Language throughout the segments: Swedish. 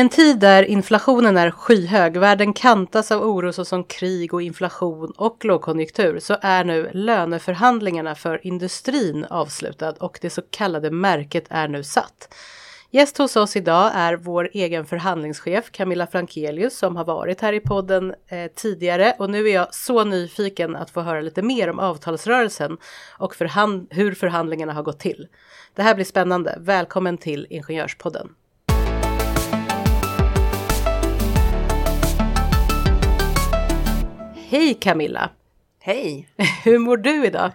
En tid där inflationen är skyhög, världen kantas av oro såsom krig och inflation och lågkonjunktur så är nu löneförhandlingarna för industrin avslutad och det så kallade märket är nu satt. Gäst hos oss idag är vår egen förhandlingschef Camilla Frankelius som har varit här i podden eh, tidigare och nu är jag så nyfiken att få höra lite mer om avtalsrörelsen och förhand hur förhandlingarna har gått till. Det här blir spännande. Välkommen till Ingenjörspodden. Hej Camilla! Hej! Hur mår du idag?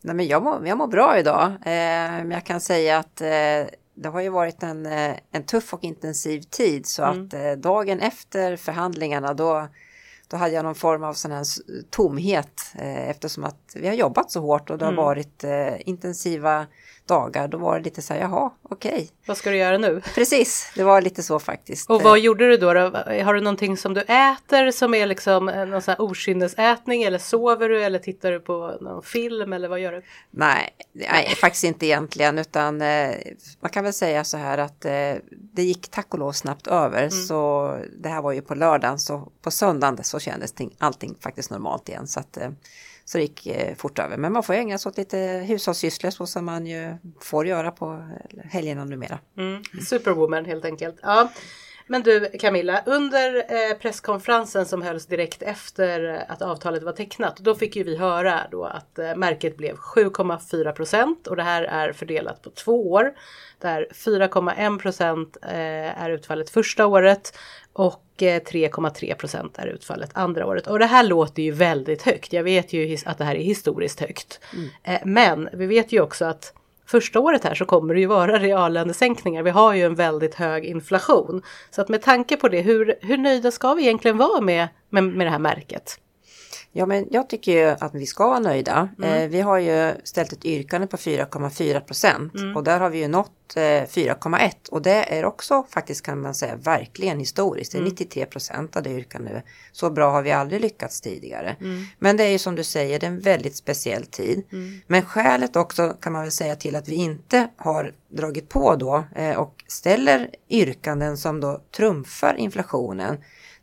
Nej, men jag, mår, jag mår bra idag. Eh, jag kan säga att eh, det har ju varit en, eh, en tuff och intensiv tid så mm. att eh, dagen efter förhandlingarna då, då hade jag någon form av sån här tomhet eh, eftersom att vi har jobbat så hårt och det har mm. varit eh, intensiva dagar, då var det lite så här, jaha, okej. Okay. Vad ska du göra nu? Precis, det var lite så faktiskt. Och vad gjorde du då? då? Har du någonting som du äter som är liksom någon sån här okynnesätning eller sover du eller tittar du på någon film eller vad gör du? Nej, nej faktiskt inte egentligen utan eh, man kan väl säga så här att eh, det gick tack och lov snabbt över mm. så det här var ju på lördagen så på söndagen så kändes allting faktiskt normalt igen så att eh, så det gick eh, fort över. Men man får ägna sig åt lite hushållssysslor så som man ju får göra på eh, helgerna numera. Mm. Superwoman helt enkelt. Ja. Men du Camilla, under eh, presskonferensen som hölls direkt efter att avtalet var tecknat, då fick ju vi höra då att eh, märket blev 7,4 procent och det här är fördelat på två år. Där 4,1 procent är utfallet första året och 3,3 eh, procent är utfallet andra året. Och det här låter ju väldigt högt. Jag vet ju att det här är historiskt högt. Mm. Eh, men vi vet ju också att första året här så kommer det ju vara reallönesänkningar. Vi har ju en väldigt hög inflation. Så att med tanke på det, hur, hur nöjda ska vi egentligen vara med, med, med det här märket? Ja, men jag tycker ju att vi ska vara nöjda. Mm. Eh, vi har ju ställt ett yrkande på 4,4 procent mm. och där har vi ju nått eh, 4,1 och det är också faktiskt kan man säga verkligen historiskt. Det är 93 mm. procent av det yrkandet. Så bra har vi aldrig lyckats tidigare. Mm. Men det är ju som du säger, det är en väldigt speciell tid. Mm. Men skälet också kan man väl säga till att vi inte har dragit på då eh, och ställer yrkanden som då trumfar inflationen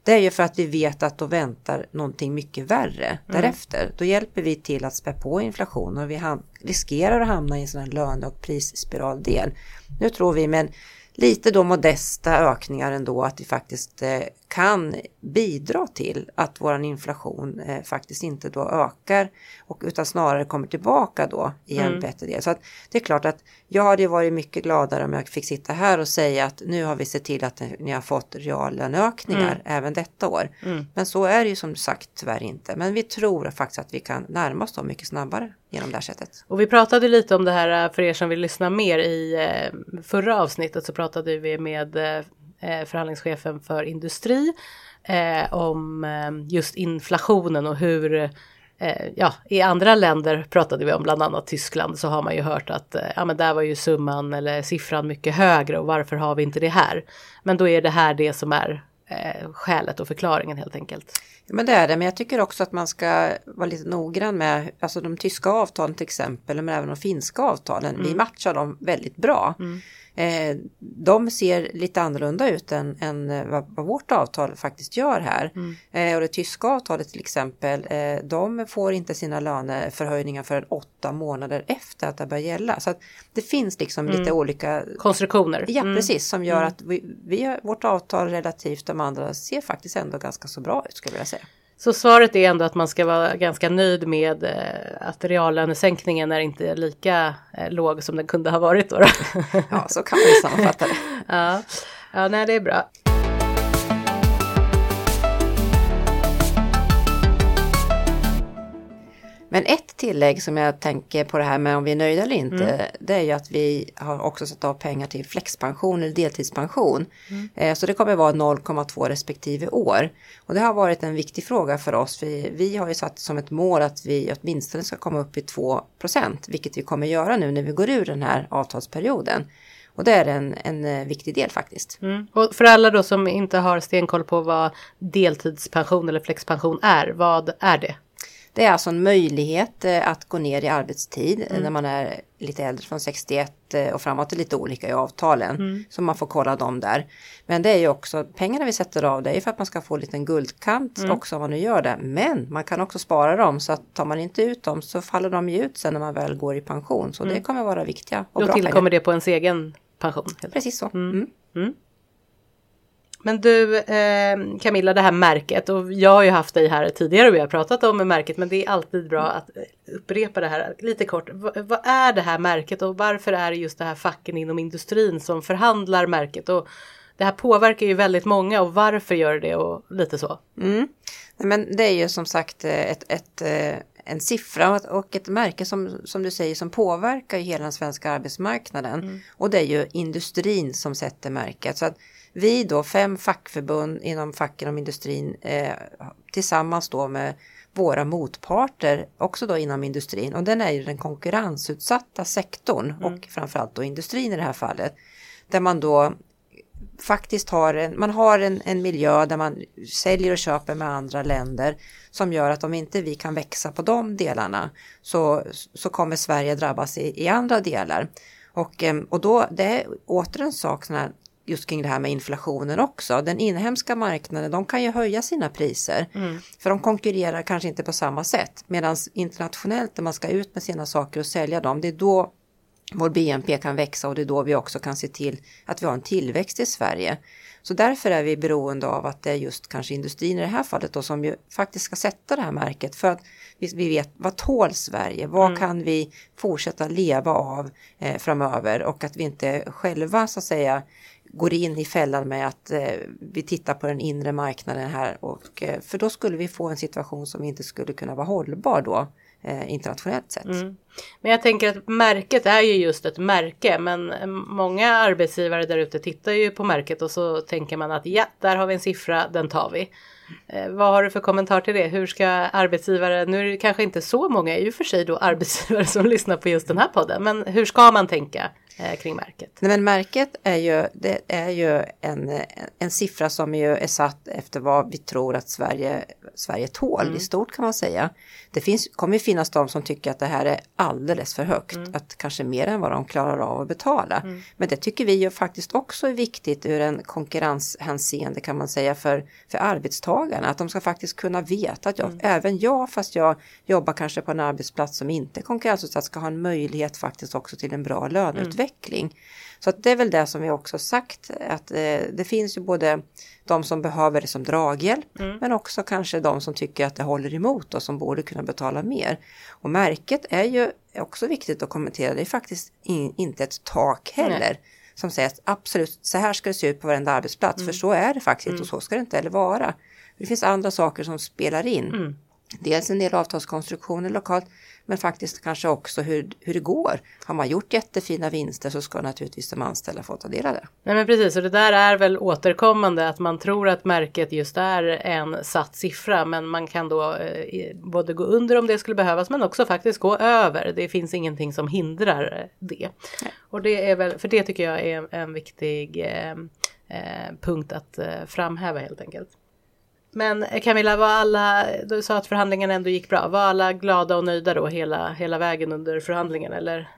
det är ju för att vi vet att då väntar någonting mycket värre mm. därefter. Då hjälper vi till att spä på inflationen och vi riskerar att hamna i en sån här löne och prisspiraldel. Nu tror vi med lite då modesta ökningar ändå att vi faktiskt eh, kan bidra till att våran inflation eh, faktiskt inte då ökar och utan snarare kommer tillbaka då i en mm. bättre del. Så att det är klart att jag hade varit mycket gladare om jag fick sitta här och säga att nu har vi sett till att ni har fått reallöneökningar mm. även detta år. Mm. Men så är det ju som sagt tyvärr inte. Men vi tror faktiskt att vi kan närma oss dem mycket snabbare genom det här sättet. Och vi pratade lite om det här eh, för er som vill lyssna mer i eh, förra avsnittet så pratade vi med eh, förhandlingschefen för industri eh, om just inflationen och hur Ja, i andra länder pratade vi om, bland annat Tyskland, så har man ju hört att ja, men där var ju summan eller siffran mycket högre och varför har vi inte det här? Men då är det här det som är eh, skälet och förklaringen helt enkelt. Ja, men det är det, men jag tycker också att man ska vara lite noggrann med alltså de tyska avtalen till exempel, men även de finska avtalen. Mm. Vi matchar dem väldigt bra. Mm. Eh, de ser lite annorlunda ut än, än eh, vad, vad, vårt avtal faktiskt gör här. Mm. Eh, och det tyska avtalet till exempel, eh, de får inte sina löneförhöjningar förrän åtta månader efter att det börjar gälla. Så det finns liksom mm. lite olika konstruktioner. Ja, mm. precis, som gör mm. att vi, vi, vårt avtal relativt de andra ser faktiskt ändå ganska så bra ut skulle jag vilja säga. Så svaret är ändå att man ska vara ganska nöjd med eh, att reallönesänkningen är inte lika eh, låg som den kunde ha varit då. då. Ja, så kan man ju sammanfatta det. ja. ja, nej det är bra. Men ett tillägg som jag tänker på det här med om vi är nöjda eller inte. Mm. Det är ju att vi har också satt av pengar till flexpension eller deltidspension. Mm. Eh, så det kommer vara 0,2 respektive år. Och det har varit en viktig fråga för oss. För vi har ju satt som ett mål att vi åtminstone ska komma upp i 2% Vilket vi kommer göra nu när vi går ur den här avtalsperioden. Och det är en, en eh, viktig del faktiskt. Mm. Och för alla då som inte har stenkoll på vad deltidspension eller flexpension är, vad är det? Det är alltså en möjlighet eh, att gå ner i arbetstid mm. när man är lite äldre från 61 eh, och framåt. Är lite olika i avtalen. Mm. Så man får kolla dem där. Men det är ju också pengarna vi sätter av det är för att man ska få en liten guldkant mm. också om man nu gör det. Men man kan också spara dem så att tar man inte ut dem så faller de ju ut sen när man väl går i pension. Så det mm. kommer vara viktiga och Då bra tillkommer pengar. det på ens egen pension. Precis så. Men du eh, Camilla, det här märket och jag har ju haft dig här tidigare och vi har pratat om märket men det är alltid bra att upprepa det här lite kort. V vad är det här märket och varför är det just det här facken inom industrin som förhandlar märket? Och det här påverkar ju väldigt många och varför gör det och lite så. Mm. Men det är ju som sagt eh, ett, ett eh, en siffra och ett märke som, som du säger som påverkar hela den svenska arbetsmarknaden. Mm. Och det är ju industrin som sätter märket. Så att vi då, fem fackförbund inom facken om industrin eh, tillsammans då med våra motparter också då inom industrin och den är ju den konkurrensutsatta sektorn mm. och framförallt då industrin i det här fallet. Där man då faktiskt har en, man har en, en miljö där man säljer och köper med andra länder som gör att om inte vi kan växa på de delarna så, så kommer Sverige drabbas i, i andra delar. Och, eh, och då, det är åter en sak just kring det här med inflationen också. Den inhemska marknaden, de kan ju höja sina priser. Mm. För de konkurrerar kanske inte på samma sätt. Medan internationellt när man ska ut med sina saker och sälja dem, det är då vår BNP kan växa och det är då vi också kan se till att vi har en tillväxt i Sverige. Så därför är vi beroende av att det är just kanske industrin i det här fallet då som ju faktiskt ska sätta det här märket för att vi vet vad tål Sverige? Vad mm. kan vi fortsätta leva av eh, framöver och att vi inte själva så att säga går in i fällan med att eh, vi tittar på den inre marknaden här och eh, för då skulle vi få en situation som inte skulle kunna vara hållbar då eh, internationellt sett. Mm. Men jag tänker att märket är ju just ett märke men eh, många arbetsgivare där ute tittar ju på märket och så tänker man att ja, där har vi en siffra, den tar vi. Eh, vad har du för kommentar till det? Hur ska arbetsgivare, nu är det kanske inte så många i och för sig då arbetsgivare som lyssnar på just den här podden, men hur ska man tänka? Eh, kring märket? Nej, men märket är ju, det är ju en, en siffra som ju är satt efter vad vi tror att Sverige, Sverige tål mm. i stort kan man säga. Det finns, kommer finnas de som tycker att det här är alldeles för högt, mm. att kanske mer än vad de klarar av att betala. Mm. Men det tycker vi ju faktiskt också är viktigt ur en konkurrenshänseende kan man säga för, för arbetstagarna, att de ska faktiskt kunna veta att jag, mm. även jag, fast jag jobbar kanske på en arbetsplats som inte är konkurrensutsatt, ska ha en möjlighet faktiskt också till en bra löneutveckling utveckling. Så att det är väl det som vi också sagt att eh, det finns ju både de som behöver det som draghjälp mm. men också kanske de som tycker att det håller emot och som borde kunna betala mer. Och märket är ju också viktigt att kommentera, det är faktiskt in, inte ett tak heller. Nej. Som säger att absolut så här ska det se ut på varenda arbetsplats mm. för så är det faktiskt mm. och så ska det inte heller vara. Det finns andra saker som spelar in. Dels en del avtalskonstruktioner lokalt men faktiskt kanske också hur, hur det går. Har man gjort jättefina vinster så ska naturligtvis de anställda få ta del av det. Nej men precis, och det där är väl återkommande att man tror att märket just är en satt siffra men man kan då eh, både gå under om det skulle behövas men också faktiskt gå över. Det finns ingenting som hindrar det. Nej. Och det är väl, för det tycker jag är en viktig eh, eh, punkt att eh, framhäva helt enkelt. Men eh, Camilla, var alla, du sa att förhandlingarna ändå gick bra. Var alla glada och nöjda då hela, hela vägen under förhandlingen? Eller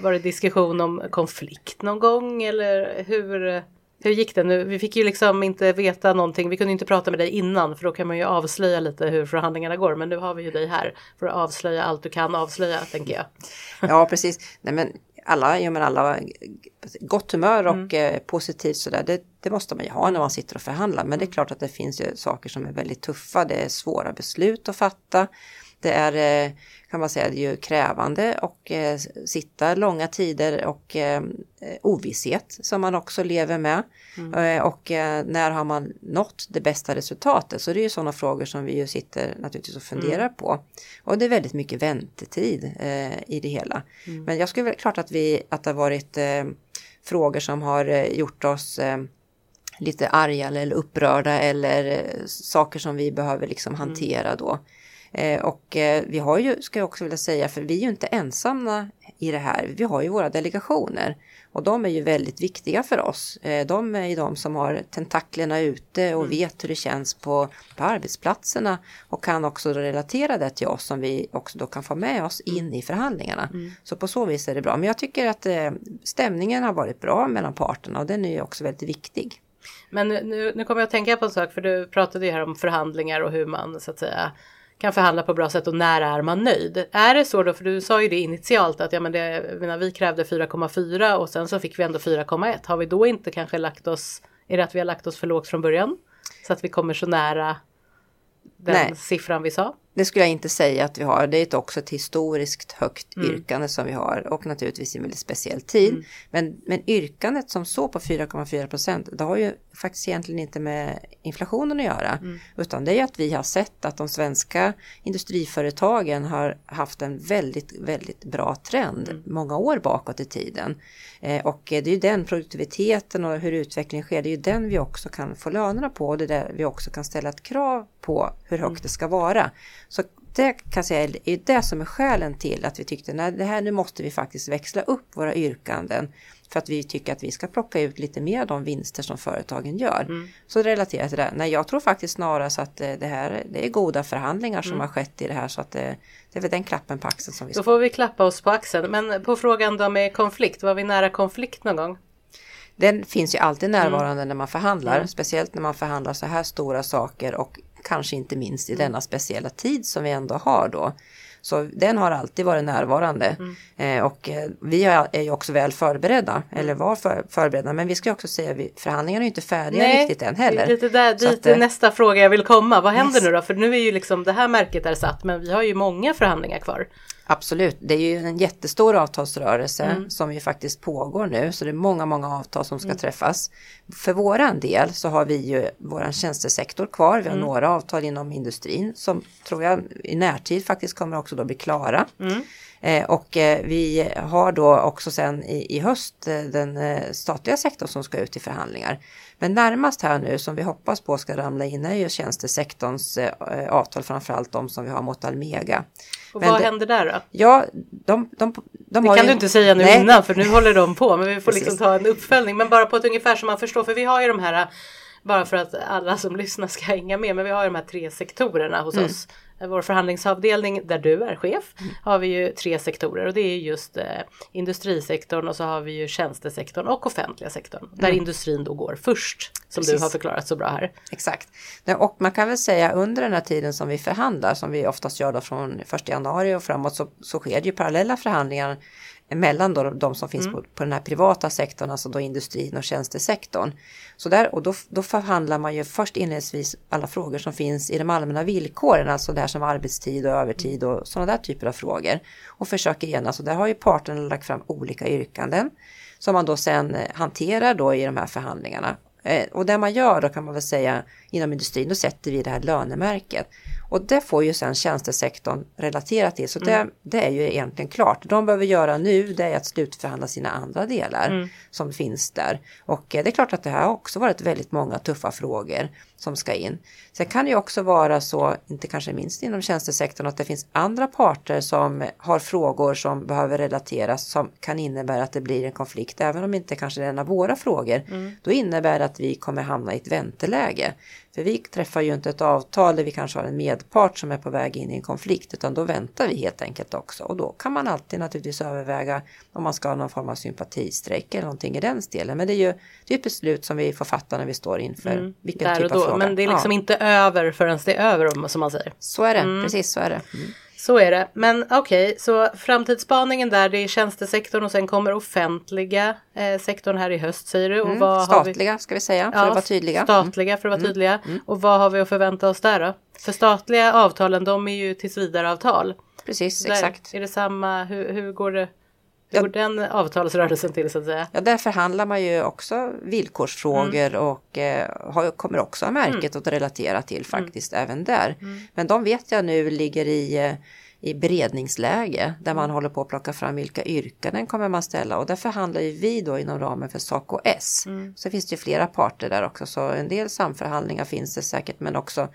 var det diskussion om konflikt någon gång? Eller hur, hur gick det nu? Vi fick ju liksom inte veta någonting. Vi kunde inte prata med dig innan för då kan man ju avslöja lite hur förhandlingarna går. Men nu har vi ju dig här för att avslöja allt du kan avslöja, tänker jag. Ja, precis. Nej, men alla, ja, men alla gott humör och mm. eh, positivt sådär. Det, det, måste man ju ha när man sitter och förhandlar. Men det är klart att det finns ju saker som är väldigt tuffa. Det är svåra beslut att fatta. Det är eh, kan man säga, ju krävande och eh, sitta långa tider och eh, ovisshet som man också lever med. Mm. Och när har man nått det bästa resultatet? Så det är ju sådana frågor som vi ju sitter naturligtvis och funderar mm. på. Och det är väldigt mycket väntetid i det hela. Mm. Men jag skulle väl klart att vi att det har varit frågor som har gjort oss lite arga eller upprörda eller saker som vi behöver liksom mm. hantera då. Eh, och eh, vi har ju, ska jag också vilja säga, för vi är ju inte ensamma i det här. Vi har ju våra delegationer och de är ju väldigt viktiga för oss. Eh, de är ju de som har tentaklerna ute och mm. vet hur det känns på, på arbetsplatserna och kan också relatera det till oss som vi också då kan få med oss in mm. i förhandlingarna. Mm. Så på så vis är det bra. Men jag tycker att stämningen har varit bra mellan parterna och den är ju också väldigt viktig. Men nu, nu kommer jag att tänka på en sak, för du pratade ju här om förhandlingar och hur man så att säga kan förhandla på bra sätt och när är man nöjd? Är det så då, för du sa ju det initialt att ja, men det, menar, vi krävde 4,4 och sen så fick vi ändå 4,1. Har vi då inte kanske lagt oss, är det att vi har lagt oss för lågt från början? Så att vi kommer så nära den Nej. siffran vi sa? Det skulle jag inte säga att vi har. Det är också ett historiskt högt mm. yrkande som vi har och naturligtvis i en väldigt speciell tid. Mm. Men, men yrkandet som så på 4,4 procent, det har ju faktiskt egentligen inte med inflationen att göra. Mm. Utan det är att vi har sett att de svenska industriföretagen har haft en väldigt, väldigt bra trend mm. många år bakåt i tiden. Eh, och det är ju den produktiviteten och hur utvecklingen sker, det är ju den vi också kan få lönerna på och det är där vi också kan ställa ett krav på hur högt mm. det ska vara. Så det kan säga är det som är skälen till att vi tyckte att det här nu måste vi faktiskt växla upp våra yrkanden för att vi tycker att vi ska plocka ut lite mer av de vinster som företagen gör. Mm. Så relaterat till det. Nej, jag tror faktiskt snarast att eh, det här det är goda förhandlingar som mm. har skett i det här så att det, eh, det är väl den klappen på axeln som vi ska. Då får vi klappa oss på axeln. Men på frågan då med konflikt, var vi nära konflikt någon gång? Den finns ju alltid närvarande mm. när man förhandlar, mm. speciellt när man förhandlar så här stora saker och kanske inte minst i mm. denna speciella tid som vi ändå har då. Så den har alltid varit närvarande mm. eh, och eh, vi är ju också väl förberedda mm. eller var för, förberedda. Men vi ska också säga att förhandlingarna är inte färdiga Nej, riktigt än heller. Lite där, dit att, eh, nästa fråga jag vill komma. Vad händer yes. nu då? För nu är ju liksom det här märket är satt men vi har ju många förhandlingar kvar. Absolut, det är ju en jättestor avtalsrörelse mm. som ju faktiskt pågår nu så det är många, många avtal som ska mm. träffas. För våran del så har vi ju våran tjänstesektor kvar. Vi har mm. några avtal inom industrin som tror jag i närtid faktiskt kommer också då bli klara. Mm. Eh, och eh, vi har då också sen i, i höst eh, den eh, statliga sektorn som ska ut i förhandlingar. Men närmast här nu som vi hoppas på ska ramla in är ju tjänstesektorns eh, avtal, framförallt de som vi har mot Almega. Och men vad det, händer där då? Ja, de, de, de det kan ju, du inte säga nu nej. innan för nu håller de på, men vi får liksom ta en uppföljning. Men bara på ett ungefär som man förstår, för vi har ju de här bara för att alla som lyssnar ska hänga med. Men vi har ju de här tre sektorerna hos mm. oss vår förhandlingsavdelning där du är chef mm. har vi ju tre sektorer och det är just eh, industrisektorn och så har vi ju tjänstesektorn och offentliga sektorn där mm. industrin då går först som Precis. du har förklarat så bra här. Exakt. Och man kan väl säga under den här tiden som vi förhandlar som vi oftast gör då från 1 januari och framåt så, så sker det ju parallella förhandlingar mellan då de som finns mm. på, på den här privata sektorn, alltså då industrin och tjänstesektorn. Så där, och då, då förhandlar man ju först inledningsvis alla frågor som finns i de allmänna villkoren, alltså det här som arbetstid och övertid och sådana där typer av frågor. Och försöker enas och där har ju parterna lagt fram olika yrkanden som man då sen eh, hanterar då i de här förhandlingarna. Eh, och det man gör då kan man väl säga inom industrin, då sätter vi det här lönemärket. Och det får ju sen tjänstesektorn relatera till. Så det, mm. det är ju egentligen klart. De behöver göra nu det är att slutförhandla sina andra delar mm. som finns där. Och eh, det är klart att det här har också varit väldigt många tuffa frågor som ska in. Sen kan det ju också vara så, inte kanske minst inom tjänstesektorn, att det finns andra parter som har frågor som behöver relateras som kan innebära att det blir en konflikt, även om inte kanske det är en av våra frågor. Mm. Då innebär det att vi kommer hamna i ett vänteläge. För vi träffar ju inte ett avtal där vi kanske har en medpart som är på väg in i en konflikt utan då väntar vi helt enkelt också och då kan man alltid naturligtvis överväga om man ska ha någon form av sympatistrejk eller någonting i den stelen. Men det är ju det är ett beslut som vi får fatta när vi står inför mm, vilken typ av fråga. Men det är liksom ja. inte över förrän det är över som man säger. Så är det, mm. precis så är det. Mm. Så är det. Men okej, okay, så framtidsspaningen där det är tjänstesektorn och sen kommer offentliga eh, sektorn här i höst säger du. Och mm, statliga vi... ska vi säga för ja, att vara tydliga. Statliga för att vara mm. tydliga. Mm. Och vad har vi att förvänta oss där då? För statliga avtalen de är ju tills vidare avtal. Precis, där, exakt. Är det samma, hur, hur går det? Hur går den avtalsrörelsen till så att säga? Ja, där förhandlar man ju också villkorsfrågor mm. och eh, har, kommer också ha märket mm. att relatera till faktiskt mm. även där. Mm. Men de vet jag nu ligger i eh, i beredningsläge där man mm. håller på att plocka fram vilka yrkanden kommer man ställa och där förhandlar ju vi då inom ramen för Saco S. Mm. Så finns det ju flera parter där också så en del samförhandlingar finns det säkert men också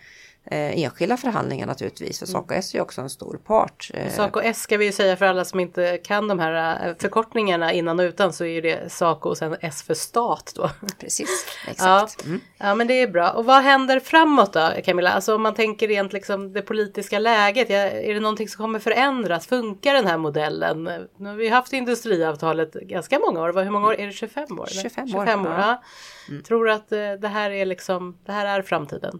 eh, enskilda förhandlingar naturligtvis. För Saco S är ju också en stor part. Eh. Saco S ska vi ju säga för alla som inte kan de här eh, förkortningarna innan och utan så är det Saco och sen S för stat då. Precis, exakt. Ja, mm. ja men det är bra. Och vad händer framåt då Camilla? Alltså om man tänker rent liksom det politiska läget. Ja, är det någonting som kommer förändras? Funkar den här modellen? Nu har vi haft industriavtalet ganska många år. Hur många år? Är det 25 år? 25 år. 25 år ja. Mm. Tror att eh, det här är liksom, det här är framtiden?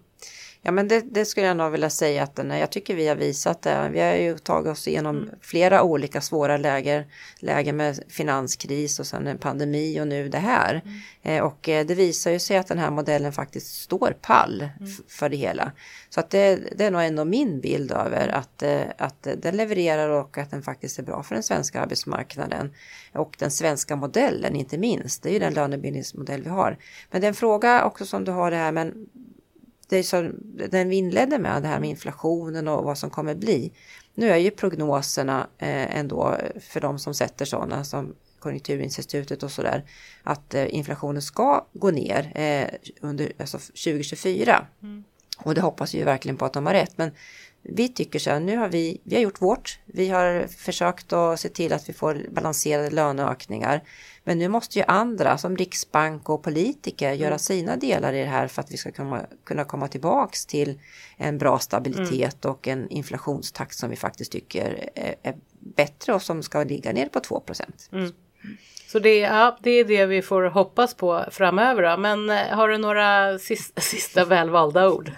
Ja men det, det, skulle jag nog vilja säga att den, jag tycker vi har visat det. Vi har ju tagit oss igenom mm. flera olika svåra läger. Lägen med finanskris och sen en pandemi och nu det här. Mm. Eh, och eh, det visar ju sig att den här modellen faktiskt står pall mm. för det hela. Så att det, det, är nog ändå min bild över att, eh, att den levererar och att den faktiskt är bra för den svenska arbetsmarknaden. Och den svenska modellen inte minst. Det är ju den lönebildningsmodell vi har. Men det är en fråga också som du har det här men det så, den vi inledde med, det här med inflationen och vad som kommer bli. Nu är ju prognoserna eh, ändå för de som sätter sådana som Konjunkturinstitutet och sådär att eh, inflationen ska gå ner eh, under alltså 2024. Mm. Och det hoppas vi verkligen på att de har rätt. Men vi tycker så här, nu har vi, vi har gjort vårt. Vi har försökt att se till att vi får balanserade löneökningar. Men nu måste ju andra som Riksbank och politiker mm. göra sina delar i det här för att vi ska kunna, kunna komma tillbaks till en bra stabilitet mm. och en inflationstakt som vi faktiskt tycker är, är, bättre och som ska ligga ner på 2 mm. Så det, ja, det är det vi får hoppas på framöver. Då. Men eh, har du några sista, sista välvalda ord?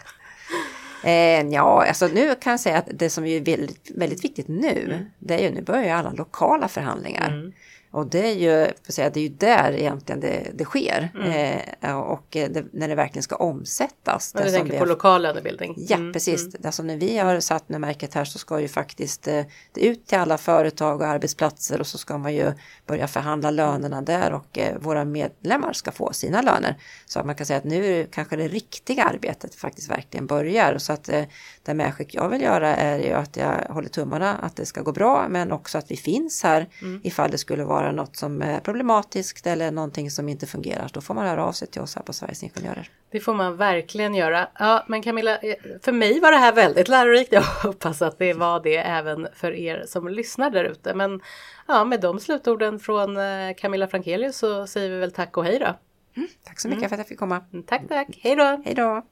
Eh, ja, alltså nu kan jag säga att det som är väldigt, väldigt viktigt nu, mm. det är ju nu börjar alla lokala förhandlingar. Mm. Och det är ju, säga, det är ju där egentligen det, det sker. Mm. Eh, och det, när det verkligen ska omsättas. du tänker på har... lokal lönebildning? Ja, mm. precis. Mm. Alltså när vi har satt nu märket här så ska ju faktiskt eh, det ut till alla företag och arbetsplatser och så ska man ju börja förhandla lönerna där och eh, våra medlemmar ska få sina löner. Så att man kan säga att nu kanske det riktiga arbetet faktiskt verkligen börjar. Så att eh, det medskick jag vill göra är ju att jag håller tummarna att det ska gå bra men också att vi finns här mm. ifall det skulle vara något som är problematiskt eller någonting som inte fungerar. Då får man höra av sig till oss här på Sveriges Ingenjörer. Det får man verkligen göra. Ja, men Camilla, eh, för mig var det här väldigt lärorikt. Jag hoppas att det var det även för er som lyssnar där ute. Men ja, med de slutorden från eh, Camilla Frankelius så säger vi väl tack och hej då. Mm, tack så mycket mm. för att jag fick komma. Tack, tack. Hej då. Hej då.